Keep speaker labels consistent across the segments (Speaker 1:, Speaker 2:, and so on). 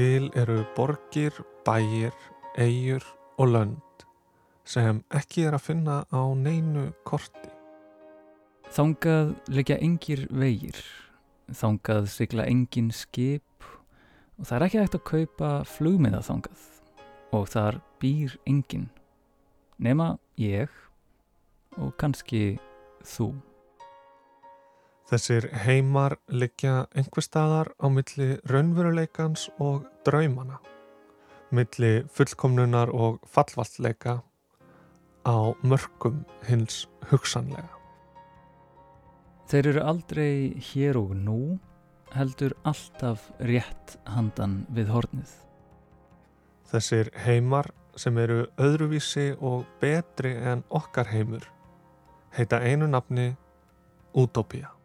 Speaker 1: Til eru borgir, bæir, eigur og lönd sem ekki er að finna á neinu korti.
Speaker 2: Þangað leggja engir vegir, þangað sigla engin skip og það er ekki hægt að kaupa flugmiða þangað og þar býr engin, nema ég og kannski þú.
Speaker 1: Þessir heimar liggja einhver staðar á milli raunveruleikans og draumana, milli fullkomnunar og fallvallleika á mörgum hins hugsanlega.
Speaker 2: Þeir eru aldrei hér og nú, heldur alltaf rétt handan við hornið.
Speaker 1: Þessir heimar sem eru öðruvísi og betri en okkar heimur heita einu nafni Utopia.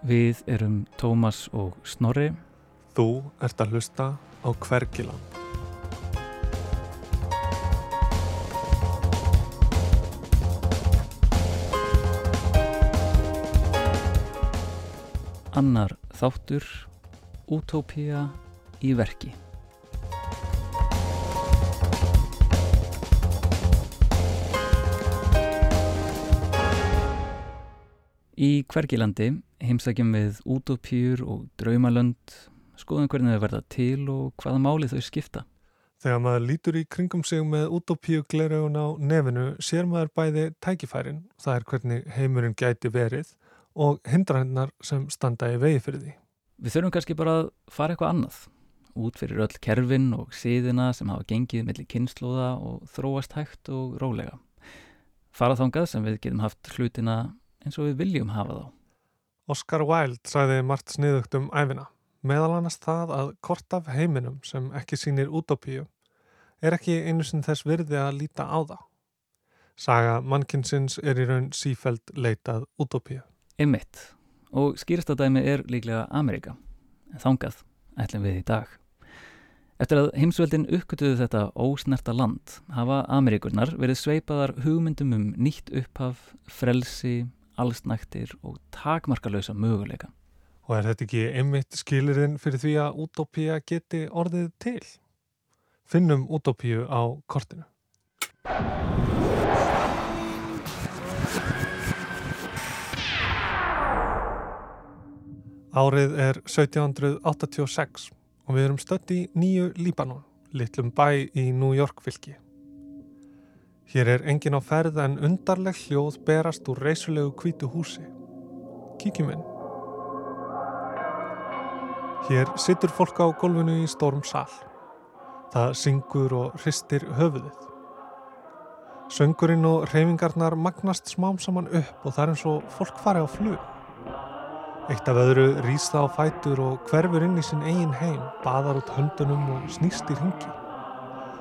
Speaker 2: Við erum Tómas og Snorri.
Speaker 1: Þú ert að hlusta á Hvergiland.
Speaker 2: Annar þáttur, Utopia í verki. Í hvergilandi heimsækjum við útópjur og draumalönd, skoðum hvernig þau verða til og hvaða máli þau skipta.
Speaker 1: Þegar maður lítur í kringum sig með utopíu gleraugun á nefinu sér maður bæði tækifærin, það er hvernig heimurinn gæti verið og hindrannar sem standa í vegi fyrir því.
Speaker 2: Við þurfum kannski bara að fara eitthvað annað, út fyrir öll kerfin og síðina sem hafa gengið mellir kynnslóða og þróast hægt og rólega. Fara þángað sem við getum haft hlutina eins og við viljum hafa þá.
Speaker 1: Oscar Wilde sæði margt sniðugt um æfina, meðal annars það að kort af heiminum sem ekki sínir útópíu er ekki einu sem þess virði að líta á það. Saga mannkinsins er í raun sífæld leitað útópíu.
Speaker 2: Einmitt, og skýrstadæmi er líklega Amerika, en þangað ætlum við í dag. Eftir að heimsveldin uppgötuðu þetta ósnerta land hafa Amerikurnar verið sveipaðar hugmyndum um nýtt upphaf, frelsi, allsnæktir og takmarkalösa möguleika.
Speaker 1: Og er þetta ekki einmitt skilirinn fyrir því að útópía geti orðið til? Finnum útópíu á kortinu. Árið er 1786 og við erum stött í nýju Líbanon, litlum bæ í New York fylki. Hér er engin á ferð en undarleg hljóð berast úr reysulegu kvítu húsi. Kíkjum inn. Hér sittur fólk á golfinu í stórum sál. Það syngur og hristir höfuðið. Söngurinn og reyfingarnar magnast smám saman upp og það er eins og fólk fari á flug. Eitt af öðru rýst það á fætur og hverfur inn í sinn eigin heim, baðar út höndunum og snýst í ringi.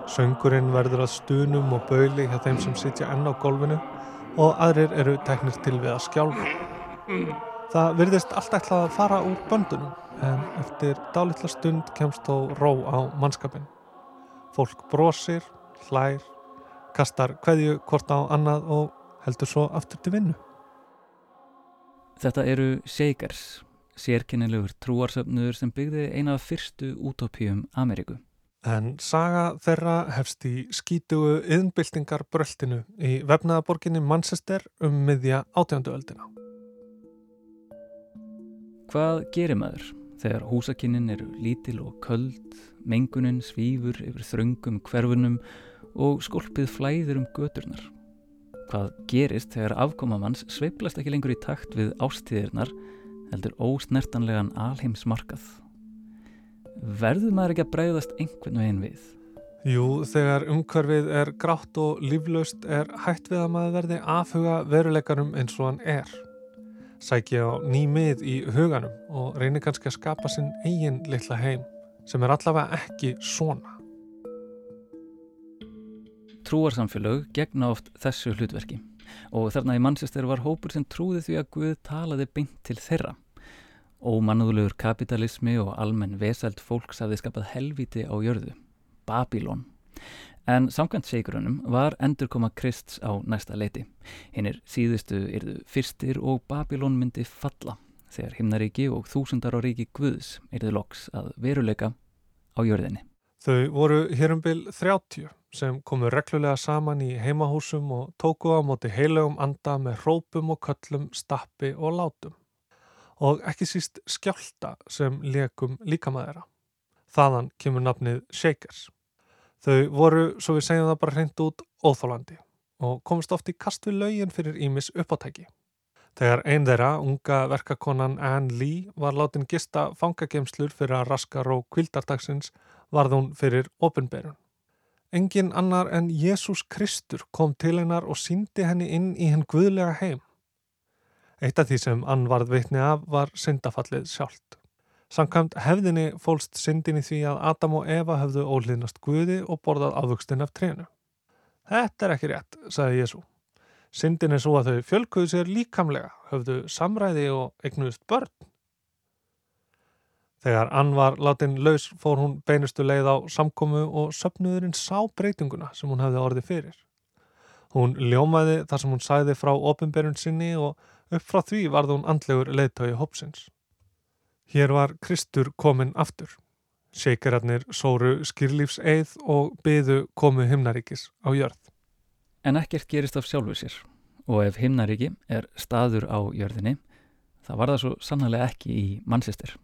Speaker 1: Söngurinn verður að stunum og bauli hjá þeim sem sitja enn á golfinu og aðrir eru teknir til við að skjálfa. Það virðist allt ætlað að fara úr böndunum en eftir dálitla stund kemst þó ró á mannskapin. Fólk brosir, hlær, kastar hverju hvort á annað og heldur svo aftur til vinnu.
Speaker 2: Þetta eru Shakers, sérkennilegur trúarsöfnur sem byggði eina af fyrstu útópíum Ameríku.
Speaker 1: En saga þeirra hefst í skítugu yðnbyltingar bröltinu í vefnaðaborginni Manchester um miðja átjándu öldina.
Speaker 2: Hvað gerir maður þegar húsakinnin eru lítil og köld, mengunin svífur yfir þröngum hverfunum og skolpið flæðir um göturnar? Hvað gerist þegar afkomamanns sveiplast ekki lengur í takt við ástíðirnar heldur ósnertanlegan alheimsmarkað? Verður maður ekki að bregðast einhvern veginn við?
Speaker 1: Jú, þegar umhverfið er grátt og líflaust er hægt við að maður verði afhuga veruleikarum eins og hann er. Sækja á nýmið í huganum og reynir kannski að skapa sinn eigin litla heim sem er allavega ekki svona.
Speaker 2: Trúarsamfélög gegna oft þessu hlutverki og þarna í mannsestur var hópur sem trúði því að Guð talaði beint til þeirra. Ómanúðulegur kapitalismi og almenn vesælt fólks hafði skapað helviti á jörðu, Babylon. En samkvæmt segrunum var endurkoma Krists á næsta leiti. Hinn er síðustu yrðu fyrstir og Babylon myndi falla. þegar himnaríki og þúsundar á ríki Guðs erði loks að veruleika á jörðinni.
Speaker 1: Þau voru hér um byl 30 sem komu reglulega saman í heimahúsum og tóku á móti heilögum anda með hrópum og köllum, stappi og látum. Og ekki síst skjálta sem lekum líkamæðira. Þaðan kemur nafnið Shakers. Þau voru, svo við segjum það bara hreint út, óþólandi og komist oft í kast við laugin fyrir Ímis uppáttæki. Þegar einn þeirra, unga verkakonan Anne Lee, var látin gista fangagemslur fyrir að raska ró kvildardagsins, varð hún fyrir opinberun. Engin annar en Jésús Kristur kom til hennar og síndi henni inn í henn guðlega heim. Eitt af því sem Ann varð vitni af var syndafallið sjálft. Samkvæmt hefðinni fólst syndin í því að Adam og Eva höfðu óliðnast guði og borðað afvöxtin af trénu. Þetta er ekki rétt, sagði Jésu. Syndin er svo að þau fjölkuðu sér líkamlega, höfðu samræði og eignuðist börn. Þegar Ann var látin laus fór hún beinustu leið á samkomu og söpnuðurinn sá breytinguna sem hún hefði orðið fyrir. Hún ljómaði þar sem hún sæði frá ofinberun sinni og upp frá því varð hún andlegur leiðtögi hópsins. Hér var Kristur komin aftur. Seikararnir sóru skýrlífseið og byðu komu himnaríkis á jörð.
Speaker 2: En ekkert gerist af sjálfu sér og ef himnaríki er staður á jörðinni, það var það svo sannlega ekki í mannsistir.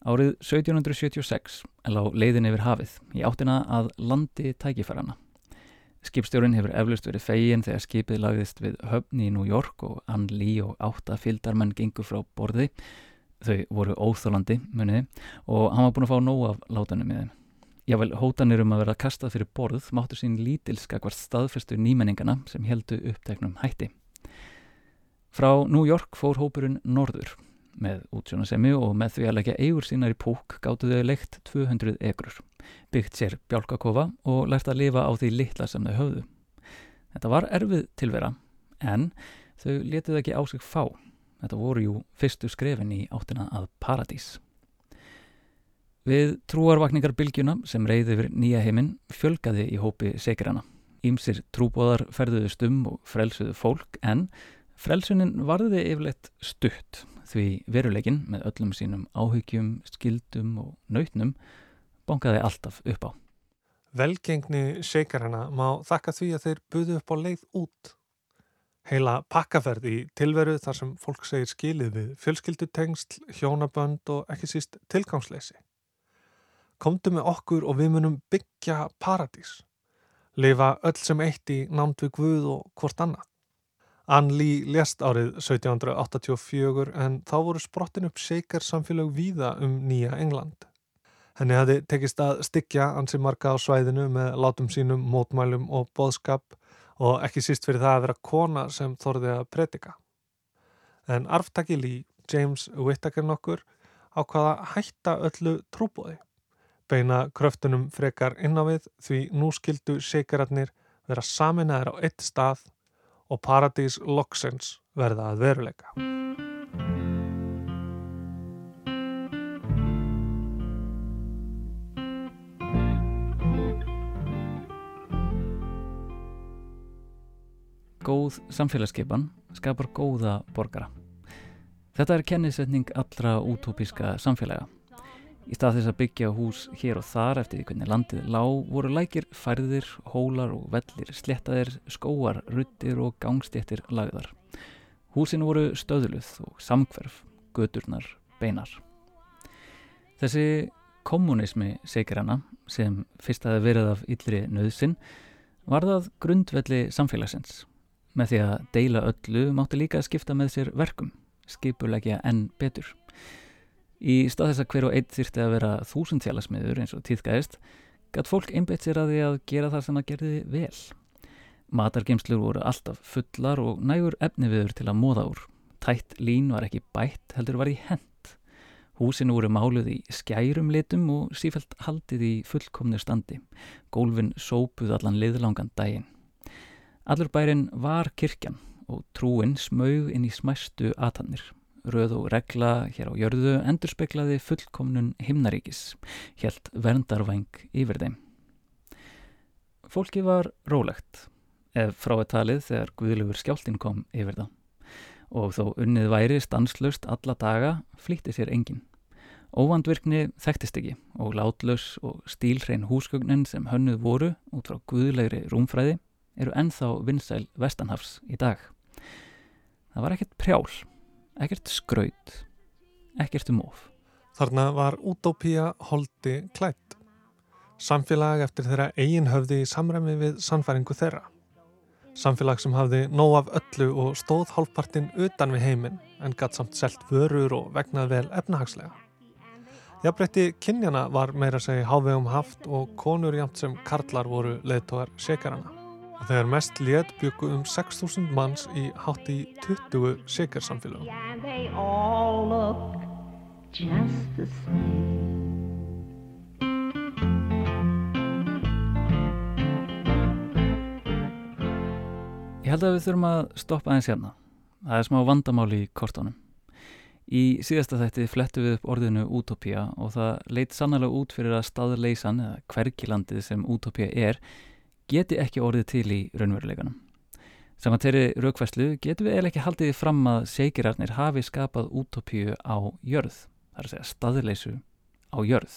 Speaker 2: Árið 1776 lá leiðin yfir hafið í áttina að landi tækifærana. Skipstjórin hefur eflust verið fegin þegar skipið lagðist við höfni í New York og Ann Lee og átta fyldarmenn gengur frá borði. Þau voru óþólandi, muniði, og hann var búin að fá nóg af látanum með þeim. Jável hótanir um að vera kastað fyrir borð máttu sín lítilskakvart staðfestu nýmenningana sem heldu uppteknum hætti. Frá New York fór hópurinn norður með útsjónasemi og með því að leggja eigur sínar í púk gáttu þau leikt 200 egrur, byggt sér bjálkakofa og lært að lifa á því litla sem þau höfðu. Þetta var erfið tilvera, en þau letið ekki á sig fá. Þetta voru jú fyrstu skrefin í áttina að paradís. Við trúarvakningar bylgjuna sem reyði yfir nýja heiminn fjölgaði í hópi sekirana. Ímsir trúbóðar ferðuðust um og frelsuðu fólk en frelsunin varði yfirleitt stutt því veruleikin með öllum sínum áhyggjum, skildum og nautnum bankaði alltaf upp á.
Speaker 1: Velgengni seikarana má þakka því að þeir buðu upp á leið út. Heila pakkaferð í tilveru þar sem fólk segir skilið við fjölskyldutengsl, hjónabönd og ekki síst tilgangsleysi. Komdu með okkur og við munum byggja paradís. Lifa öll sem eitt í námt við Guð og hvort annað. Ann Lee lést árið 1784 en þá voru sprottin upp seikar samfélag víða um nýja England. Henni hafði tekist að styggja ansi marga á svæðinu með látum sínum, mótmælum og boðskap og ekki síst fyrir það að vera kona sem þorði að predika. En arftaki Lee, James Whittaker nokkur, ákvaða hætta öllu trúbóði. Beina kröftunum frekar inn á við því nú skildu seikararnir vera saminæðir á eitt stað og Paradís Loksens verða að veruleika.
Speaker 2: Góð samfélagsskipan skapar góða borgara. Þetta er kennisetning allra útópíska samfélaga. Í stað þess að byggja hús hér og þar eftir hvernig landið lág voru lækir færðir, hólar og vellir, slettaðir, skóar, ruttir og gangstéttir lagðar. Húsin voru stöðluð og samkverf, göturnar, beinar. Þessi kommunismi segirana sem fyrst aðeins verið af yllri nöðsin var það grundvelli samfélagsins. Með því að deila öllu mátti líka skipta með sér verkum, skipulegja enn betur. Í stað þess að hver og einn þyrti að vera þúsundfélagsmiður eins og tíðgæðist, gætt fólk einbeitt sér að því að gera það sem að gerði vel. Matargemslur voru alltaf fullar og nægur efniviður til að móða úr. Tætt lín var ekki bætt, heldur var í hend. Húsinu voru máluð í skærum litum og sífælt haldið í fullkomnu standi. Gólfin sópuð allan liðlangan daginn. Allur bærin var kirkjan og trúin smaug inn í smæstu atannir. Röð og regla hér á jörðu endur speklaði fullkomnun himnaríkis, helt verndarvæng yfir þeim. Fólki var rólegt, ef frá að talið þegar Guðlefur skjáltin kom yfir það. og þó unnið væri stanslust alla daga flýtti sér engin. Óvandvirkni þekktist ekki og látlaus og stílhrein húsgögnin sem hönnuð voru út frá guðlegri rúmfræði eru ennþá vinsæl vestanhafs í dag. Það var ekkert prjál, ekkert skraut, ekkert um of.
Speaker 1: Þarna var útópía holdi klætt. Samfélag eftir þeirra eigin höfði í samræmi við sannfæringu þeirra. Samfélag sem hafði nóg af öllu og stóð hálfpartinn utan við heiminn en gatt samt selt vörur og vegnað vel efnahagslega. Jafnbreytti kynjana var meira segi hávegum haft og konur jæmt sem karlar voru leðtóðar sekarana. Og þegar mest létt byggu um 6.000 manns í hátt í 20 sekarsamfélagum.
Speaker 2: Ég held að við þurfum að stoppa aðeins hérna. Það er smá vandamáli í kortónum. Í síðasta þætti flettu við upp orðinu útópía og það leit sannlega út fyrir að staðleysan eða hverkilandið sem útópía er geti ekki orðið til í raunveruleikanum. Saman þeirri raukvæslu getum við eða ekki haldið fram að seikirarnir hafi skapað útópíu á jörð, það er að segja staðleysu á jörð.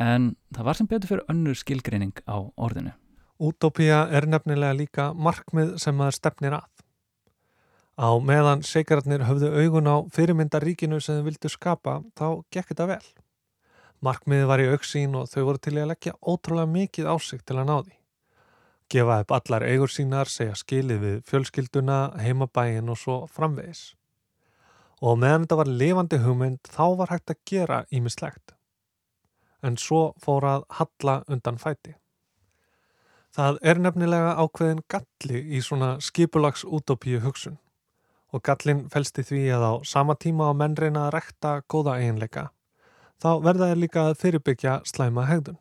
Speaker 2: En það var sem betur fyrir önnur skilgreining á orðinu.
Speaker 1: Útópía er nefnilega líka markmið sem maður stefnir að. Á meðan seikararnir höfðu augun á fyrirmyndaríkinu sem þau vildu skapa þá gekk þetta vel. Markmiði var í auksín og þau voru til að leggja ótrúlega mikið ásig til að ná því. Gefa upp allar eigur sínar, segja skilið við fjölskylduna, heimabæin og svo framvegis. Og meðan þetta var lifandi hugmynd þá var hægt að gera ímislegt. En svo fór að halla undan fæti. Það er nefnilega ákveðin galli í svona skipulags útópíu hugsun og gallin fælst í því að á sama tíma á menn reyna að rekta góða eiginleika, þá verða þeir líka að fyrirbyggja slæma hegðun.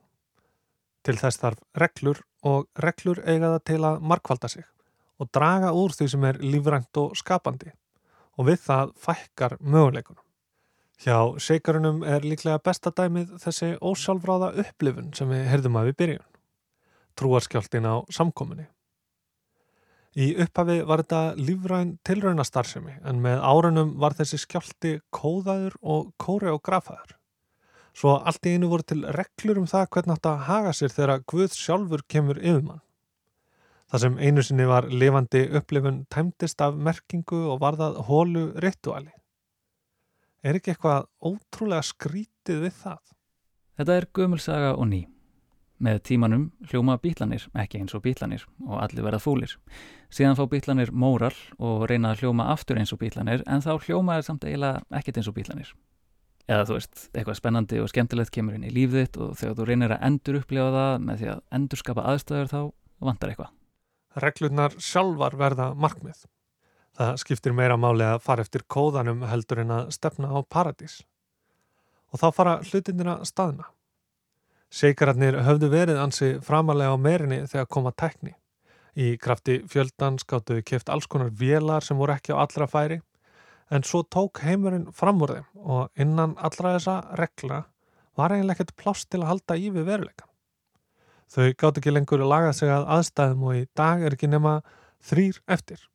Speaker 1: Til þess þarf reglur og reglur eiga það til að markvalda sig og draga úr því sem er lífrænt og skapandi og við það fækkar möguleikunum. Hjá seikarunum er líklega besta dæmið þessi ósjálfráða upplifun sem við herðum að við byrjun. Trúarskjáltin á samkominni. Í upphafi var þetta lífræn tilraunastarðsemi en með árunum var þessi skjálti kóðaður og kóreografaður. Svo allt í einu voru til reglur um það hvernig átt að haga sér þegar Guð sjálfur kemur yfir mann. Það sem einu sinni var lifandi upplifun tæmtist af merkingu og varðað hólu rituali. Er ekki eitthvað ótrúlega skrítið við það?
Speaker 2: Þetta er gömulsaga og ný. Með tímanum hljóma bítlanir ekki eins og bítlanir og allir verða fúlir. Síðan fá bítlanir móral og reyna að hljóma aftur eins og bítlanir en þá hljóma er samt eiginlega ekkert eins og bítlanir. Eða þú veist, eitthvað spennandi og skemmtilegt kemur inn í lífið þitt og þegar þú reynir að endur upplifa það með því að endur skapa aðstöður þá vantar eitthvað.
Speaker 1: Reglurnar sjálfar verða markmið. Það skiptir meira máli að fara eftir kóðanum heldur en að stefna á paradís. Og þá fara hlutinir að staðna. Seikararnir höfðu verið ansi framalega á meirinni þegar koma tekni. Í krafti fjöldan skáttu keft alls konar vélar sem voru ekki á allra færi en svo tók heimurinn fram úr þeim og innan allra þessa regla var eiginlega ekkert pláss til að halda í við veruleika. Þau gátt ekki lengur að laga sig að aðstæðum og í dag er ekki nema þrýr eftir.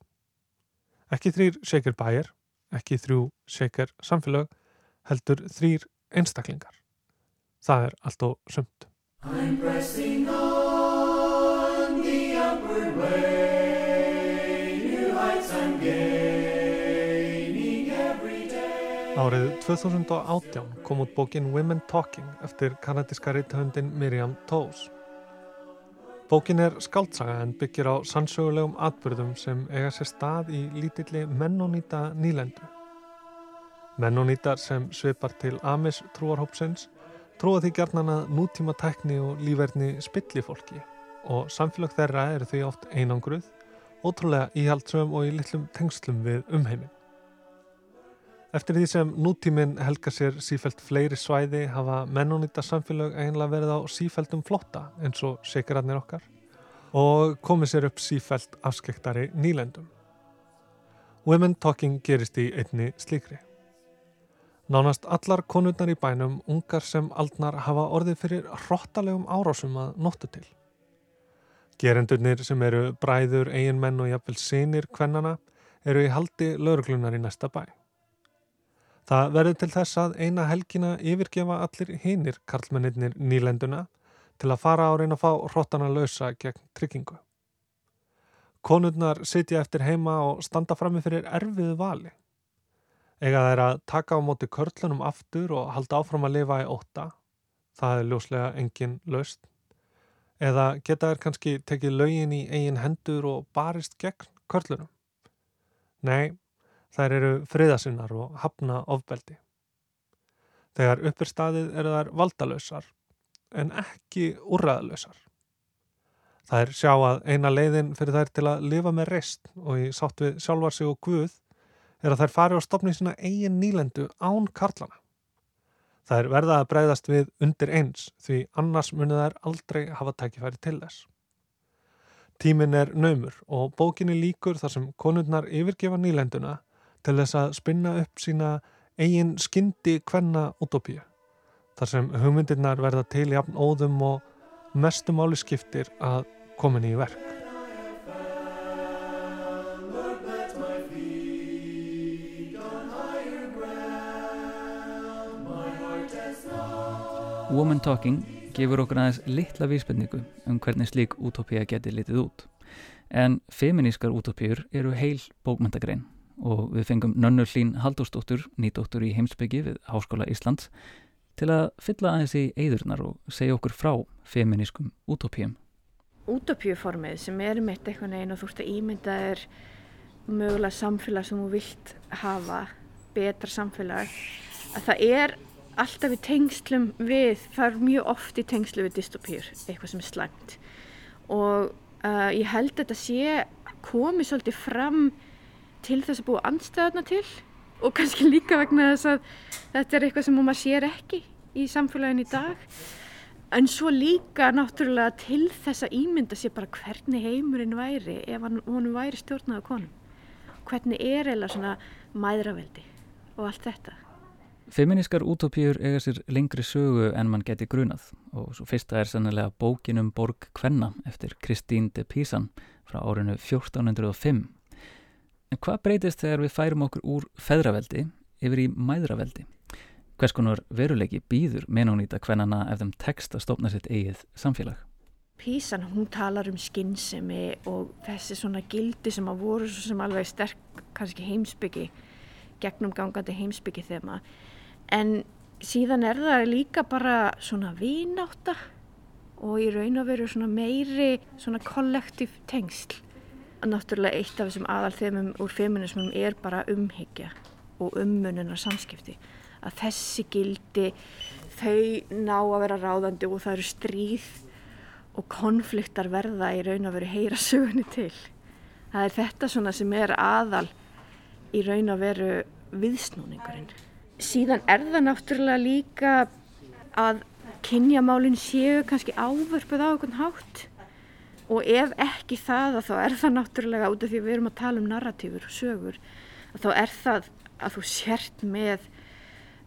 Speaker 1: Ekki þrýr seikir bæir, ekki þrjú seikir samfélag, heldur þrýr einstaklingar það er allt og sumt. Árið 2018 kom út bókin Women Talking eftir kanadíska reythöndin Miriam Toews. Bókin er skaldsaga en byggir á sannsögulegum atbyrðum sem eiga sér stað í lítilli mennonýta nýlendu. Mennonýtar sem svipar til Amis trúarhópsins trúa því gerðnan að nútíma tækni og lífverðni spilli fólki og samfélag þeirra eru því oft einangruð, ótrúlega íhaldsum og í litlum tengslum við umheimin. Eftir því sem nútíminn helga sér sífælt fleiri svæði hafa mennunýta samfélag eiginlega verið á sífæltum flotta eins og sekararnir okkar og komið sér upp sífælt afskektari nýlendum. Women Talking gerist í einni slíkri. Nánast allar konurnar í bænum, ungar sem aldnar, hafa orðið fyrir hróttalegum árásum að nóttu til. Gerendurnir sem eru bræður, eiginmenn og jafnvel sinir kvennana eru í haldi lauruglunar í næsta bæ. Það verður til þess að eina helgina yfirgefa allir hinnir karlmennir nýlenduna til að fara á reyna að fá hróttana lausa gegn tryggingu. Konurnar sitja eftir heima og standa frammi fyrir erfiðu vali. Ega þær að taka á móti körlunum aftur og halda áfram að lifa í óta. Það er ljóslega engin laust. Eða geta þær kannski tekið laugin í eigin hendur og barist gegn körlunum. Nei, þær eru friðasinnar og hafna ofbeldi. Þegar uppir staðið eru þær valdalösar en ekki úrraðalösar. Er sjá að eina leiðin fyrir þær til að lifa með reist og í sátt við sjálfar sig og guð er að þær fari á stopni sína eigin nýlendu án karlana. Er verða að breyðast við undir eins því annars munið þær aldrei hafa tækifæri til þess. Tímin er naumur og bókinni líkur þar sem konurnar yfirgefa nýlenduna til þess að spinna upp sína eigin skyndi kvenna utopíu. Þar sem hugmyndirnar verða til jafn óðum og mestumáli skiptir að komin í verk.
Speaker 2: Woman Talking gefur okkur aðeins litla vísbendingu um hvernig slík útópía geti litið út. En feminískar útópíur eru heil bókmyndagrein og við fengum Nönnur Hlín Haldósdóttur, nýdóttur í heimsbyggi við Háskóla Íslands, til að fylla aðeins í eidurnar og segja okkur frá feminískum útópíum.
Speaker 3: Útópíuformið sem er mitt eitthvað neginn og þú ert að ímynda er mögulega samfélag sem þú vilt hafa, betra samfélag, að það er alltaf í tengslum við, það er mjög oft í tengslu við dystopíur, eitthvað sem er slæmt og uh, ég held að þetta sé komið svolítið fram til þess að búa anstæðuna til og kannski líka vegna þess að þetta er eitthvað sem maður sér ekki í samfélagin í dag. En svo líka náttúrulega til þess að ímynda sér bara hvernig heimurinn væri ef hann, væri stjórnaða konum. Hvernig er eða svona mæðraveldi og allt þetta?
Speaker 2: Feminískar útópíur eiga sér lengri sögu en mann geti grunað. Og svo fyrsta er sannilega bókinum Borg Kvenna eftir Kristín de Pisan frá árinu 1405. En hvað breytist þegar við færum okkur úr feðraveldi yfir í mæðraveldi? Hvers konar veruleiki býður menónýta hvennana ef þeim tekst að stopna sitt eigið samfélag?
Speaker 3: Písan, hún talar um skinnsemi og þessi svona gildi sem að voru sem alveg sterk kannski heimsbyggi, gegnum gangandi heimsbyggi þema en síðan er það líka bara svona vináta og í raun og veru svona meiri svona kollektív tengsl náttúrulega eitt af þessum aðal þemum úr feminismum er bara umhyggja og ummununar samskipti. Að þessi gildi þau ná að vera ráðandi og það eru stríð og konfliktar verða í raun og veru heyra sögunni til. Það er þetta svona sem er aðal í raun og veru viðsnúningurinn. Síðan er það náttúrulega líka að kynjamálinn séu kannski ávörpuð á okkur hátt og ef ekki það þá er það náttúrulega út af því við erum að tala um narratífur og sögur þá er það að þú sért með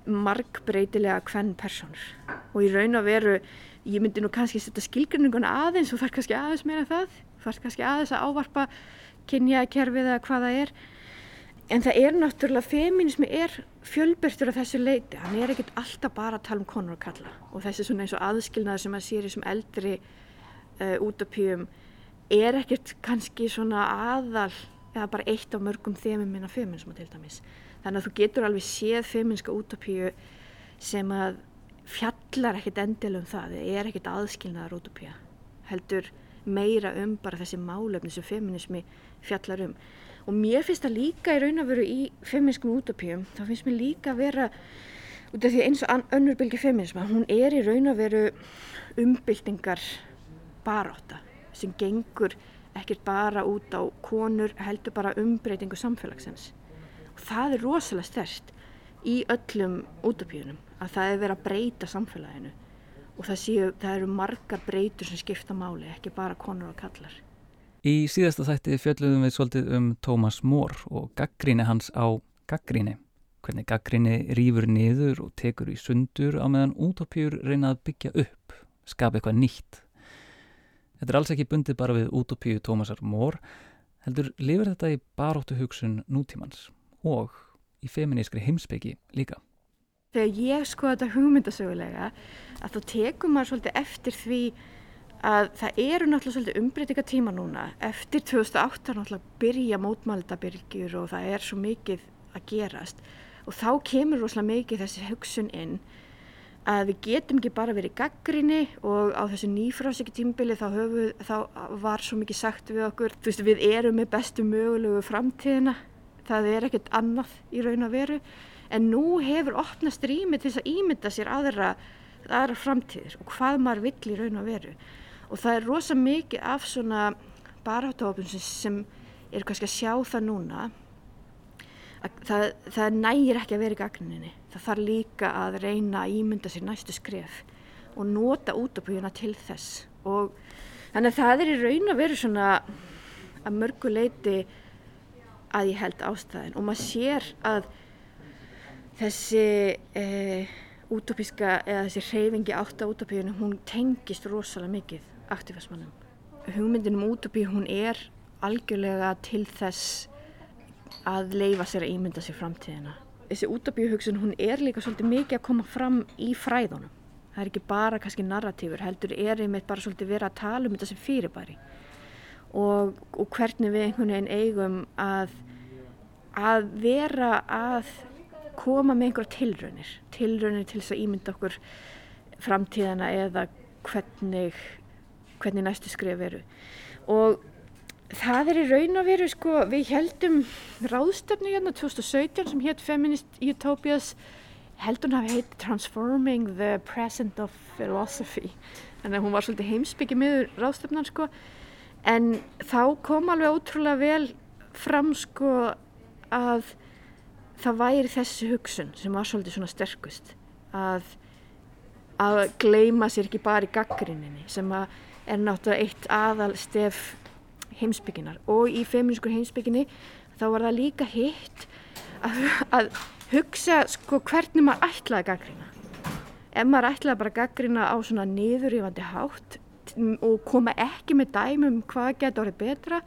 Speaker 3: margbreytilega hvern personur og í raun og veru ég myndi nú kannski setja skilgrinninguna aðeins og þarf kannski aðeins meira það þarf kannski aðeins að ávarpa kynjakerfið eða hvaða er. En það er náttúrulega, feminismi er fjölbyrtur á þessu leiti, hann er ekkert alltaf bara að tala um konur og kalla og þessi svona eins og aðskilnaði sem að sér í þessum eldri uh, útopíum er ekkert kannski svona aðal eða bara eitt af mörgum þemum minna feminismu til dæmis. Þannig að þú getur alveg séð feminska útopíu sem að fjallar ekkert endil um það, það er ekkert aðskilnaðar útopíu, heldur meira um bara þessi málefni sem feminismi fjallar um og mér finnst það líka í raun að veru í feminiskum útopíum, þá finnst mér líka að vera út af því eins og önnur bylgi feminisma, hún er í raun að veru umbyltingar baráta sem gengur ekkert bara út á konur heldur bara umbreytingu samfélagsins og það er rosalega stert í öllum útopíunum að það er verið að breyta samfélaginu og það, séu, það eru margar breytur sem skipta máli, ekki bara konur og kallar
Speaker 2: Í síðasta þætti fjöldluðum við svolítið um Thomas More og gaggríni hans á gaggríni. Hvernig gaggríni rýfur niður og tekur í sundur á meðan útópjur reyna að byggja upp, skapa eitthvað nýtt. Þetta er alls ekki bundið bara við útópju Thomasar More. heldur lifir þetta í baróttu hugsun nútímans og í feminískri heimsbyggi líka.
Speaker 3: Þegar ég sko þetta hugmyndasögulega að þá tekum maður svolítið eftir því að það eru náttúrulega svolítið umbreytinga tíma núna. Eftir 2008 er náttúrulega byrja mótmæltabyrgjur og það er svo mikið að gerast og þá kemur rosalega mikið þessi hugsun inn að við getum ekki bara verið gaggrinni og á þessu nýfrásiki tímbili þá, höfu, þá var svo mikið sagt við okkur, þú veist við erum með bestu mögulegu framtíðina, það er ekkert annað í raun og veru. En nú hefur opnast rými til þess að ímynda sér aðra, aðra framtíðir og hvað maður vill í raun og veru. Og það er rosa mikið af svona baráttófum sem, sem er kannski að sjá það núna það, það nægir ekki að vera í gagninni. Það þarf líka að reyna að ímynda sér næstu skref og nota útopíuna til þess. Og þannig að það er í raun að vera svona að mörguleiti að ég held ástæðin og maður sér að þessi eh, útopíska eða þessi reyfingi átt á útopíunum hún tengist rosalega mikið aktífismannum hugmyndin um útopíu hún er algjörlega til þess að leifa sér að ímynda sér framtíðina. Þessi útabíuhugsun hún er líka svolítið mikið að koma fram í fræðunum. Það er ekki bara kannski narratífur, heldur er einmitt bara svolítið verið að tala um þetta sem fyrirbæri og, og hvernig við einhvern veginn eigum að, að vera að koma með einhverja tilraunir, tilraunir til þess að ímynda okkur framtíðana eða hvernig, hvernig næstu skrif veru. Og Það er í raun og veru sko, við heldum ráðstöfnu hérna 2017 sem hétt Feminist Utopias, heldum hafi heitt Transforming the Present of Philosophy, þannig að hún var svolítið heimsbyggið miður ráðstöfnan sko, en þá kom alveg ótrúlega vel fram sko að það væri þessi hugsun sem var svolítið svona sterkust, að, að gleima sér ekki bara í gaggrinninni sem að er náttúrulega eitt aðal stef heimsbygginar og í feminískur heimsbygginni þá var það líka hitt að, að hugsa sko hvernig maður ætlaði að gaggrina ef maður ætlaði bara að gaggrina á svona niðurýfandi hátt og koma ekki með dæmum hvað getur orðið betra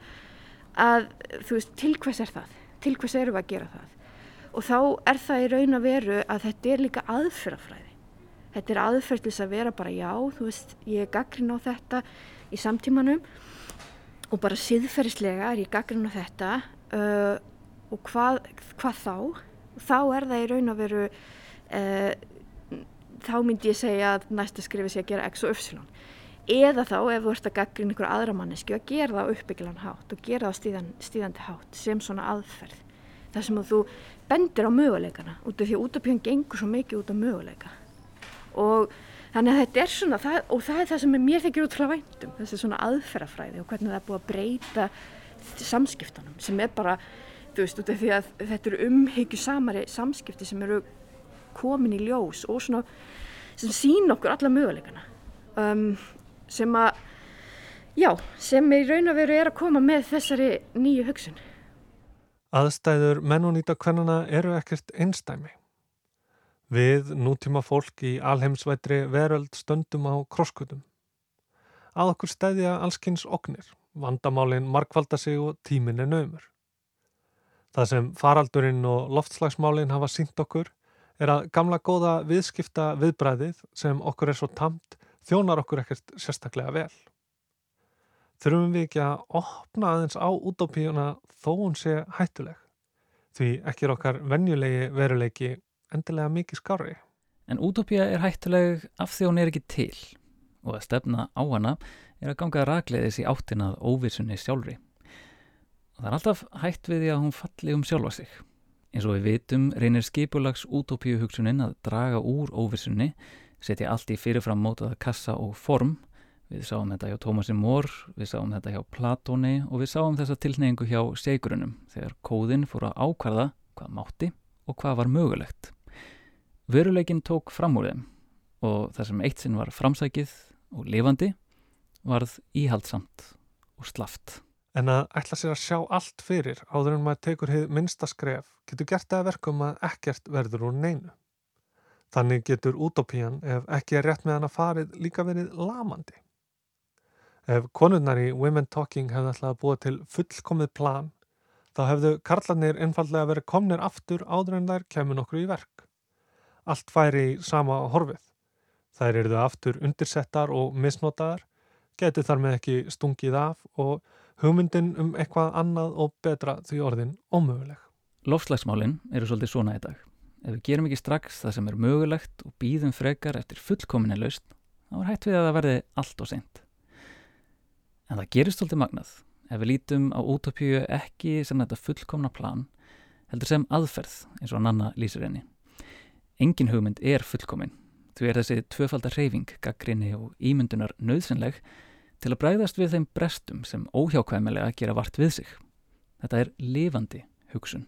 Speaker 3: að þú veist til hvers er það? Til hvers eru við að gera það? Og þá er það í raun að veru að þetta er líka aðferðafræði. Þetta er aðferð til þess að vera bara já þú veist ég er gaggrina á þetta í samtímanum og bara siðferðislega er ég gaggrinn á þetta uh, og hvað, hvað þá? Þá er það í raun að veru, uh, þá myndi ég segja að næsta skrifi sé að gera x og y. Eða þá ef þú ert að gaggrinn einhver aðra mannesku að gera það á uppbygglan hátt og gera það á stíðan, stíðandi hátt sem svona aðferð. Það sem þú bendir á möguleikana út af því að útafjörn gengur svo mikið út af möguleika. Og Þannig að þetta er svona, það, og það er það sem mér þykir útrúlega væntum, þessi svona aðferðafræði og hvernig það er búið að breyta samskiptunum sem er bara, þú veist, út af því að þetta eru umhyggju samari samskipti sem eru komin í ljós og svona, sem sín okkur alla möguleikana, um, sem að, já, sem í raun og veru er að koma með þessari nýju hugsun.
Speaker 1: Aðstæður mennunýta kvennana eru ekkert einstæmi. Við nútíma fólk í alheimsvætri veröld stöndum á krosskutum. Að okkur stæðja allskynns oknir, vandamálinn markvalda sig og tímin er naumur. Það sem faraldurinn og loftslagsmálinn hafa sínt okkur er að gamla góða viðskipta viðbræðið sem okkur er svo tamt þjónar okkur ekkert sérstaklega vel. Þurfum við ekki að opna aðeins á útópíuna þó hún sé hættuleg, því ekki er okkar venjulegi veruleiki endilega mikið skári.
Speaker 2: En útópía er hættuleg af því hún er ekki til og að stefna á hana er að ganga ragleiðis í áttinað óvissunni sjálfri. Og það er alltaf hætt við því að hún falli um sjálfa sig. Eins og við vitum reynir skipulags útópíu hugsunin að draga úr óvissunni, setja allt í fyrirfram mótaða kassa og form. Við sáum þetta hjá Tómasi Mór, við sáum þetta hjá Platóni og við sáum þessa tilneyingu hjá segrunum þegar kóðin fór að ákvarða hvað mátti og hvað var mögulegt. Veruleikin tók fram úr þeim og það sem eitt sinn var framsækið og lifandi varð íhaldsamt og slaft.
Speaker 1: En að ætla sér að sjá allt fyrir áður en maður tekur hefð minnsta skref getur gert það að verkum að ekkert verður úr neinu. Þannig getur útópían ef ekki er rétt með hann að farið líka verið lamandi. Ef konurnar í Women Talking hefði ætlað að búa til fullkomið plan, þá hefðu karlarnir einfallega verið komnir aftur áður en þær kemur nokkur í verk. Allt færi í sama horfið. Þær eruðu aftur undirsettar og misnotaðar, getur þar með ekki stungið af og hugmyndin um eitthvað annað og betra því orðin ómöguleg.
Speaker 2: Lofslagsmálinn eru svolítið svona í dag. Ef við gerum ekki strax það sem er mögulegt og býðum frekar eftir fullkominni laust, þá er hægt við að það verði allt og seint. En það gerist svolítið magnað ef við lítum á útopíu ekki sem þetta fullkomna plan, heldur sem aðferð eins og Nanna lýsir henni. Engin hugmynd er fullkomin, því er þessi tvöfaldar reyfing, gaggrinni og ímyndunar nöðsynleg til að bræðast við þeim brestum sem óhjákvæmilega gera vart við sig. Þetta er lifandi hugsun.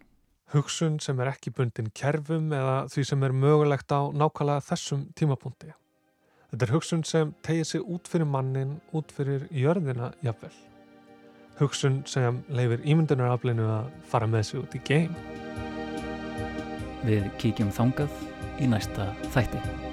Speaker 1: Hugsun sem er ekki bundin kerfum eða því sem er mögulegt á nákvæmlega þessum tímapunkti. Þetta er hugsun sem tegir sig út fyrir mannin, út fyrir jörðina jafnvel. Hugsun sem leifir ímyndunaraflinu að fara með sig út í geim.
Speaker 2: Við kíkjum þangað í næsta þætti.